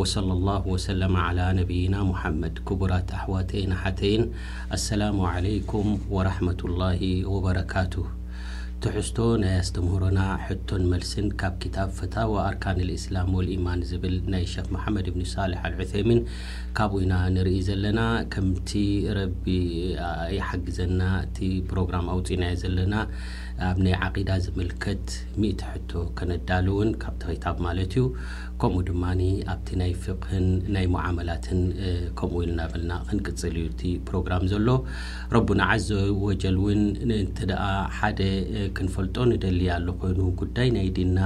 ወሰለላሁ ወሰለመ ዓላ ነብይና ሙሓመድ ክቡራት ኣሕዋተይን ኣሓተይን ኣሰላሙ ዓለይኩም ወራሕመቱላሂ ወበረካቱህ ትሕዝቶ ናይ ኣስተምህሮና ሕቶን መልስን ካብ ክታብ ፈታዋ ኣርካነል ኢስላም ወል ኢማን ዝብል ናይ ሸኽ መሓመድ እብኒ ሳልሕ ኣል ዑሰይሚን ካብኡ ኢና ንርኢ ዘለና ከምቲ ረቢ ይሓግዘና እቲ ፕሮግራም ኣውፂናዮ ዘለና ኣብ ናይ ዓቂዳ ዝምልከት ሚእቲ ሕቶ ከነዳልውን ካብቲ ክታብ ማለት እዩ ከምኡ ድማ ኣብቲ ናይ ፍቅህን ናይ ሙዓመላትን ከምኡ ኢልና በልና ክንቅጽል እዩ እቲ ፕሮግራም ዘሎ ረቡና ዓዘ ወጀል እውን እንተ ሓደ ክንፈልጦ ንደሊ ኣሎ ኮይኑ ጉዳይ ናይ ዲንና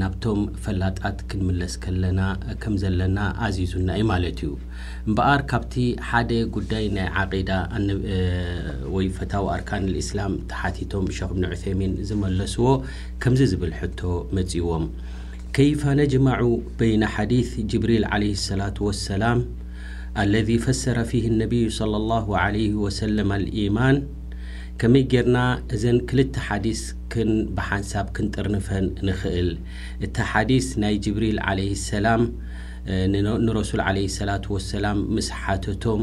ናብቶም ፈላጣት ክንምለስ ከለና ከም ዘለና ኣዚዙና እዩ ማለት እዩ እምበኣር ካብቲ ሓደ ጉዳይ ናይ ዓቂዳ ወይ ፈታዊ ኣርካን ልእስላም ተሓቲቶም ሸኽ እብኒ ዑሰይሚን ዝመለስዎ ከምዚ ዝብል ሕቶ መጺዎም ከይፈ ነጅማዑ በይነ ሓዲስ ጅብሪል ዓለይሂ ሰላቱ ወሰላም ኣለዚ ፈሰረ ፊህ ነብዩ ሰለሏሁ ዓለይሂ ወሰለም ኣልኢማን ከመይ ጌርና እዘን ክልተ ሓዲስ ክን ብሓንሳብ ክንጥርንፈን ንኽእል? እታ ሓዲስ ናይ ጅብሪል ዓለይሂ ሰላም ንረሱል ዓለይሂ ሰላቱ ወሰላም ምስ ሓተቶም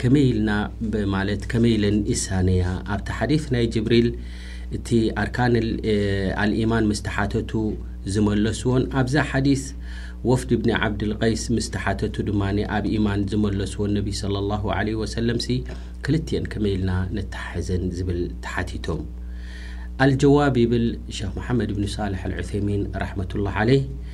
ከመይ ኢልና ማለት ከመይ ኢለን ይሳነያ? ኣብቲ ሓዲስ ናይ ጅብሪል እቲ ኣርካን ኣልኢማን ምስ ተሓተቱ ዝመለስዎን ኣብዛ ሓዲስ ወፍድ ብኒ ዓብድል ቀይስ ምስ ተሓተቱ ድማ ኣብ ኢማን ዝመለስዎን ነቢ ሰለላሁ ዓለይሂ ወሰለምሲ ክልቲኤን ከመይ ኢልና ነተሓሕዘን ዝብል ተሓቲቶም ኣልጀዋብ ይብል ሸኽ መሓመድ ብኒ ሳልሕ ኣልዑሰይሚን ራሕመቱላህ ዓለይህ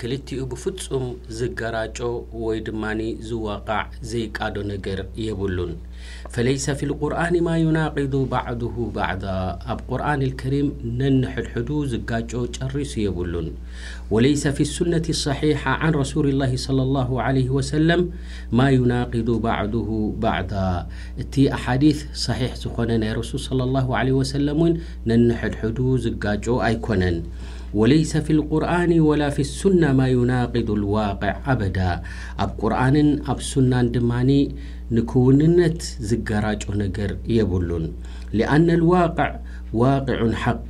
ክልቲኡ ብፍጹም ዝገራጮ ወይ ድማ ዝዋቓዕ ዘይቃዶ ነገር የብሉን። ፈለይሰ ፊል ቁርኣኒ ማ ዩናቂዱ ባዕዱሁ ባዕዳ ኣብ ቁርኣን ኣልከሪም ነንሕድሕዱ ዝጋጮ ጨሪሱ የብሉን። ወለይሰ ፊ ሱነቲ ሰሒሓ ዓን ረሱሊላሂ ሰለላሁ ዓለይሂ ወሰለም ማ ዩናቂዱ ባዕዱሁ ባዕዳ እቲ ኣሓዲት ሰሒሕ ዝኾነ ናይ ረሱል ሰለላሁ ዓለይሂ ወሰለም እውን ነንሕድሕዱ ዝጋጮ ኣይኮነን። ወለይሰ ፊል ቁርኣኒ ወላ ፊል ሱና ማ ዩናቂዱል ዋቂዕ ኣበዳ ኣብ ቁርኣንን ኣብ ሱናን ድማ ንክውንነት ዝገራጮ ነገር የብሉን ሊኣነል ዋቅዕ ዋቂዑን ሓቅ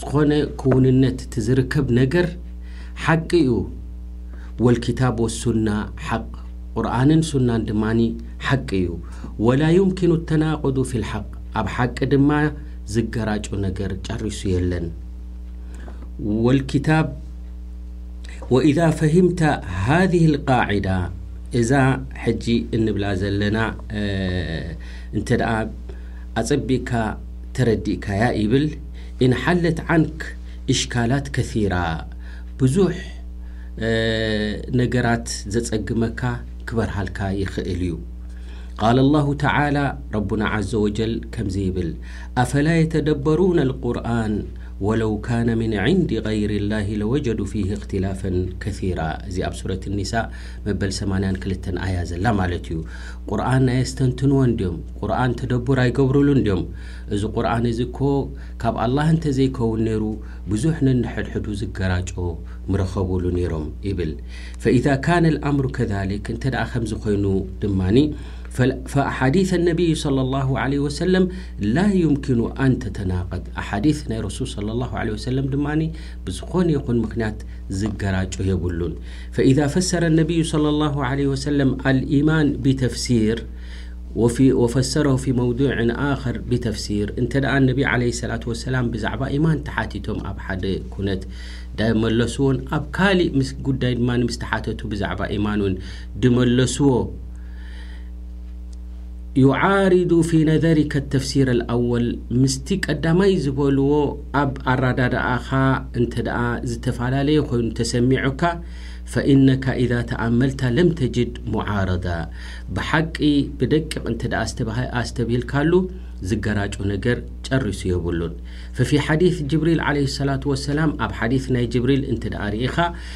ዝኾነ ክውንነት እቲ ዝርከብ ነገር ሓቂ እዩ ወል ኪታብ ወሱና ሓቅ ቁርኣንን ሱናን ድማ ሓቂ እዩ ወላ ዩምኪኑ ተናቁዱ ፊል ሓቅ ኣብ ሓቂ ድማ ዝገራጮ ነገር ጨሪሱ የለን። ወልኪታብ ወኢዛ ፈሂምተ ሃذ ቃዒዳ እዛ ሕጂ እንብላ ዘለና እንተ ደኣ ኣጸቢቕካ ተረዲእካያ ይብል ኢንሓለት ዓንክ እሽካላት ከሲራ ብዙሕ ነገራት ዘጸግመካ ክበርሃልካ ይኽእል እዩ ቃል ላሁ ተላ ረቡና ዘ ወጀል ከምዚ ይብል ኣፈላ የተደበሩነ ኣልቁርኣን ወለው ካነ ምን ዕንዲ ገይሪላሂ ለወጀዱ ፊሂ እኽትላፈን ከሲራ እዚ ኣብ ሱረት ኒሳ መበል ሰማንያን ክልተን ኣያ ዘላ ማለት እዩ ቁርኣን ኣየስተንትንዎን ድዮም ቁርኣን ተደቡር ኣይገብሩሉን ድዮም እዚ ቁርኣን እዚ እኮ ካብ ኣላህ እንተዘይከውን ነይሩ ብዙሕ ነንሕድሕዱ ዝገራጮ ምረኸቡሉ ነይሮም ይብል ፈኢዛ ካነ ልኣምሩ ከዛሊክ እንተ ከምዚ ኮይኑ ድማኒ ፈኣሓዲሰ ነቢይ ሶለ ላሁ ዓለይሂ ወሰለም ላ ዩምኪኑ ኣን ተተናቀድ፣ ኣሓዲስ ናይ ረሱል ሶለ ላሁ ዓለይሂ ወሰለም ድማ ብዝኾነ ይኹን ምኽንያት ዝገራጮ የብሉን። ፈኢዛ ፈሰረ ነቢዩ ሶለ ላሁ ዓለይሂ ወሰለም ኣልኢማን ቢተፍሲር ወፈሰረሁ ፊ መውዲዕን ኣኸር ቢተፍሲር፣ እንተደኣ ነቢ ዓለይሂ ሰላቱ ወሰላም ብዛዕባ ኢማን ተሓቲቶም ኣብ ሓደ ኩነት ዳይመለሱዎን ኣብ ካሊእ ጉዳይ ድማ ምስ ተሓተቱ ብዛዕባ ኢማን እውን ድመለሱዎ፣ ዩዓሪዱ ፊ ነዘሪ ከተፍሲረ ልኣወል ምስቲ ቀዳማይ ዝበልዎ ኣብ ኣራዳድኣኻ እንተ ደኣ ዝተፈላለየ ኮይኑ ተሰሚዑካ ፈኢነካ ኢዛ ተኣመልታ ለም ተጅድ ሙዓረዳ ብሓቂ ብደቂቕ እንተ ደኣ ኣስተብሂልካሉ ዝገራጮ ነገር ጨሪሱ የብሉን ፈፊ ሓዲት ጅብሪል ዓለይሂ ሰላቱ ወሰላም ኣብ ሓዲት ናይ ጅብሪል እንተ ደኣ ርኢኻ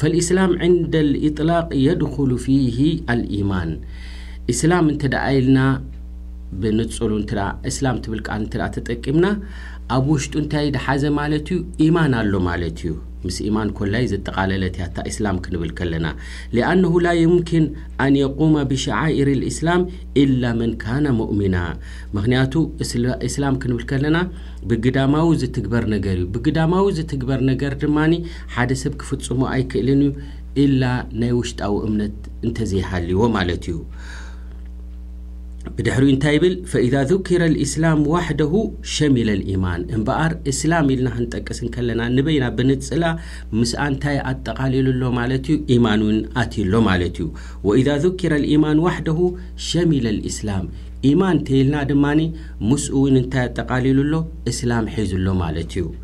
ፈልኢስላም ዕንደ ልኢጥላቅ የድኹሉ ፊሂ ኣልኢማን ኢስላም እንተ ደኣ ኢልና ብንጹሩ እንተ እስላም ትብል ቃል እንተ ተጠቂምና ኣብ ውሽጡ እንታይ ደሓዘ ማለት እዩ ኢማን ኣሎ ማለት እዩ ምስ ኢማን ኮላይ ዘጠቓለለት እያ እታ ኢስላም ክንብል ከለና ሊኣነሁ ላ ዩምኪን ኣን የቁመ ብሸዓኢር ልእስላም ኢላ መን ካነ ሙእሚና ምክንያቱ እስላም ክንብል ከለና ብግዳማዊ ዝትግበር ነገር እዩ ብግዳማዊ ዝትግበር ነገር ድማኒ ሓደ ሰብ ክፍጽሞ ኣይክእልን እዩ ኢላ ናይ ውሽጣዊ እምነት እንተዘይሃልይዎ ማለት እዩ። ብድሕሪኡ እንታይ ይብል? ፈኢዛ ዙኪረ ልእስላም ዋሕደሁ ሸሚለ ልኢማን። እምበኣር እስላም ኢልና ክንጠቅስ እንከለና ንበይና ብንጽላ ምስኣ እንታይ ኣጠቓሊሉ ኣሎ ማለት እዩ? ኢማን እውን ኣትዩ ኣሎ ማለት እዩ። ወኢዛ ዙኪረ ልኢማን ዋሕደሁ ሸሚለ ልእስላም። ኢማን እንተይልና ድማ ምስኡ እውን እንታይ ኣጠቓሊሉ ኣሎ? እስላም ሒዙ ኣሎ ማለት እዩ።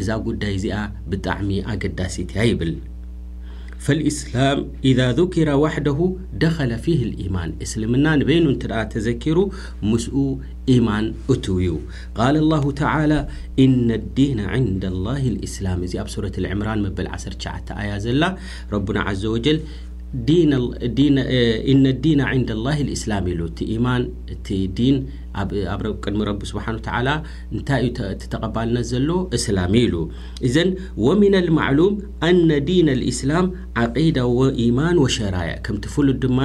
እዛ ጉዳይ እዚኣ ብጣዕሚ ኣገዳሲት እያ ይብል። ፈልኢስላም ኢዛ ዙኪረ ዋሕደሁ ደኸለ ፊህ ልኢማን እስልምና ንበይኑ እንትደኣ ተዘኪሩ ምስኡ ኢማን እትው እዩ። ቃለ ላሁ ተዓላ ኢነ ዲነ ዕንደ ላሂ ልኢስላም እዚ ኣብ ሱረት ልዕምራን መበል ዓሰርተ ትሽዓተ ኣያ ዘላ ረቡና ዓዘ ወጀል ኢነ ዲነ ዕንደ ላሂ ልኢስላም ኢሉ እቲ ኢማን እቲ ዲን ኣብ ቅድሚ ረቢ ስብሓን ተዓላ እንታይ እዩ እቲ ተቐባልነት ዘለዎ እስላም እዩ ኢሉ እዘን ወሚን ልማዕሉም ኣነ ዲን ልእስላም ዓቂዳ ወኢማን ወሸራያ ከምቲ ፍሉጥ ድማ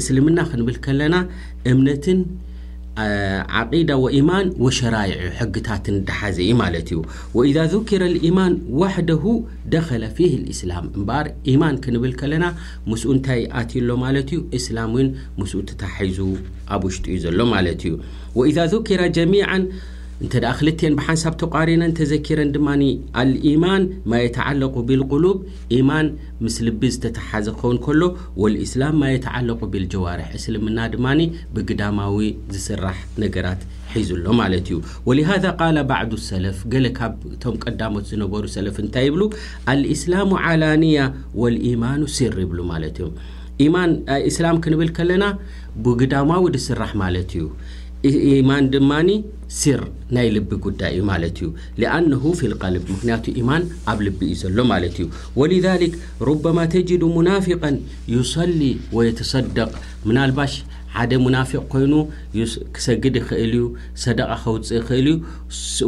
እስልምና ክንብል ከለና እምነትን ዓቂዳ ወኢማን ወሸራይዕ እዩ ሕግታትን ድሓዘ እዩ ማለት እዩ ወኢዛ ذኪረ ልኢማን ዋሕደሁ ደኸለ ፊህ ልእስላም እምበኣር ኢማን ክንብል ከለና ምስኡ እንታይ ኣትዩ ኣሎ ማለት እዩ እስላም እውን ምስኡ ተታሒዙ ኣብ ውሽጡ እዩ ዘሎ ማለት እዩ ወኢዛ ዙኪራ ጀሚዓን እንተ ደኣ ክልቲኤን ብሓንሳብ ተቋሪነን ተዘኪረን ድማ ኣልኢማን ማ የተዓለቁ ቢልቁሉብ ኢማን ምስ ልቢ ዝተተሓሓዘ ክኸውን ከሎ ወልኢስላም ማ የተዓለቁ ቢልጀዋርሕ እስልምና ድማ ብግዳማዊ ዝስራሕ ነገራት ሒዙ ኣሎ ማለት እዩ ወሊሃዛ ቃለ ባዕዱ ሰለፍ ገለ ካብ እቶም ቀዳሞት ዝነበሩ ሰለፍ እንታይ ይብሉ ኣልኢስላሙ ዓላንያ ወልኢማኑ ሲር ይብሉ ማለት እዮም ኢማን እስላም ክንብል ከለና ብግዳማዊ ዝስራሕ ማለት እዩ። ኢማን ድማ ሲር፣ ናይ ልቢ ጉዳይ፣ እዩ ማለት እዩ። ሊኣነሁ ፊል ቀልብ፣ ምኽንያቱ ኢማን ኣብ ልቢ እዩ ዘሎ ማለት እዩ። ወሊዛሊክ ሩበማ ተጅዱ ሙናፊቀን ዩሰሊ ወየተሰደቅ፣ ምናልባሽ ሓደ ሙናፊቅ ኮይኑ ክሰግድ ይኽእል እዩ፣ ሰደቃ ከውጽእ ይኽእል እዩ፣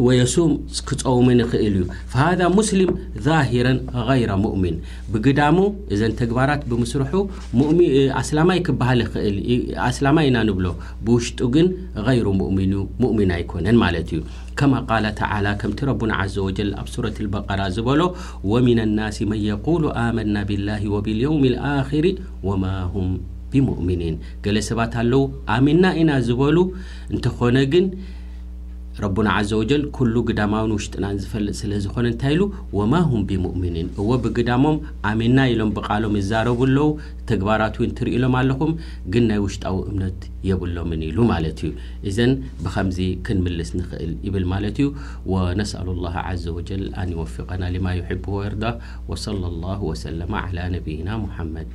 ወየሱም ክጸውምን ይኽእል እዩ፣ ፈሃዛ ሙስሊም ዛሂረን ገይረ ሙእሚን፣ ብግዳሙ እዘን ተግባራት ብምስርሑ ሙእሚ ኣስላማይ ክበሃል ይኽእል ዩ፣ ኣስላማይ ኢና ንብሎ፣ ብውሽጡ ግን ገይሩ ሙእሚን ዩ፣ ሙእሚን ኣይኮነን ማለት ዩ። ከማ ቃለ ተዓላ ከምቲ ረቡና ዓዘ ወጀል ኣብ ሱረት ልበቀራ ዝበሎ ወሚነ ናሲ መን የቁሉ ኣመና ቢላሂ ወቢልየውሚ ልኣኺሪ ወማ ሁም ቢሙእሚኒን ገለ ሰባት ኣለዉ ኣሚና ኢና ዝበሉ እንተኾነ ግን ረቡና ዓዘ ወጀል ኩሉ ግዳማውን ውሽጥናን ዝፈልጥ ስለ ዝኾነ እንታይ ኢሉ ወማ ሁም ቢሙእሚኒን እወ ብግዳሞም ኣሚና ኢሎም ብቃሎም ይዛረቡ ኣለዉ ተግባራት እውን ትሪኡሎም ኣለኹም ግን ናይ ውሽጣዊ እምነት የብሎምን ኢሉ ማለት እዩ ኢዘን ብኸምዚ ክንምልስ ንኽእል ይብል ማለት እዩ ወነስኣሉ ላህ ዓዘ ወጀል ኣን ይወፊቀና ሊማ ዩሕቡ ወየርዳ ወሰለ ላሁ ወሰለመ ዓላ ነቢይና ሙሓመድ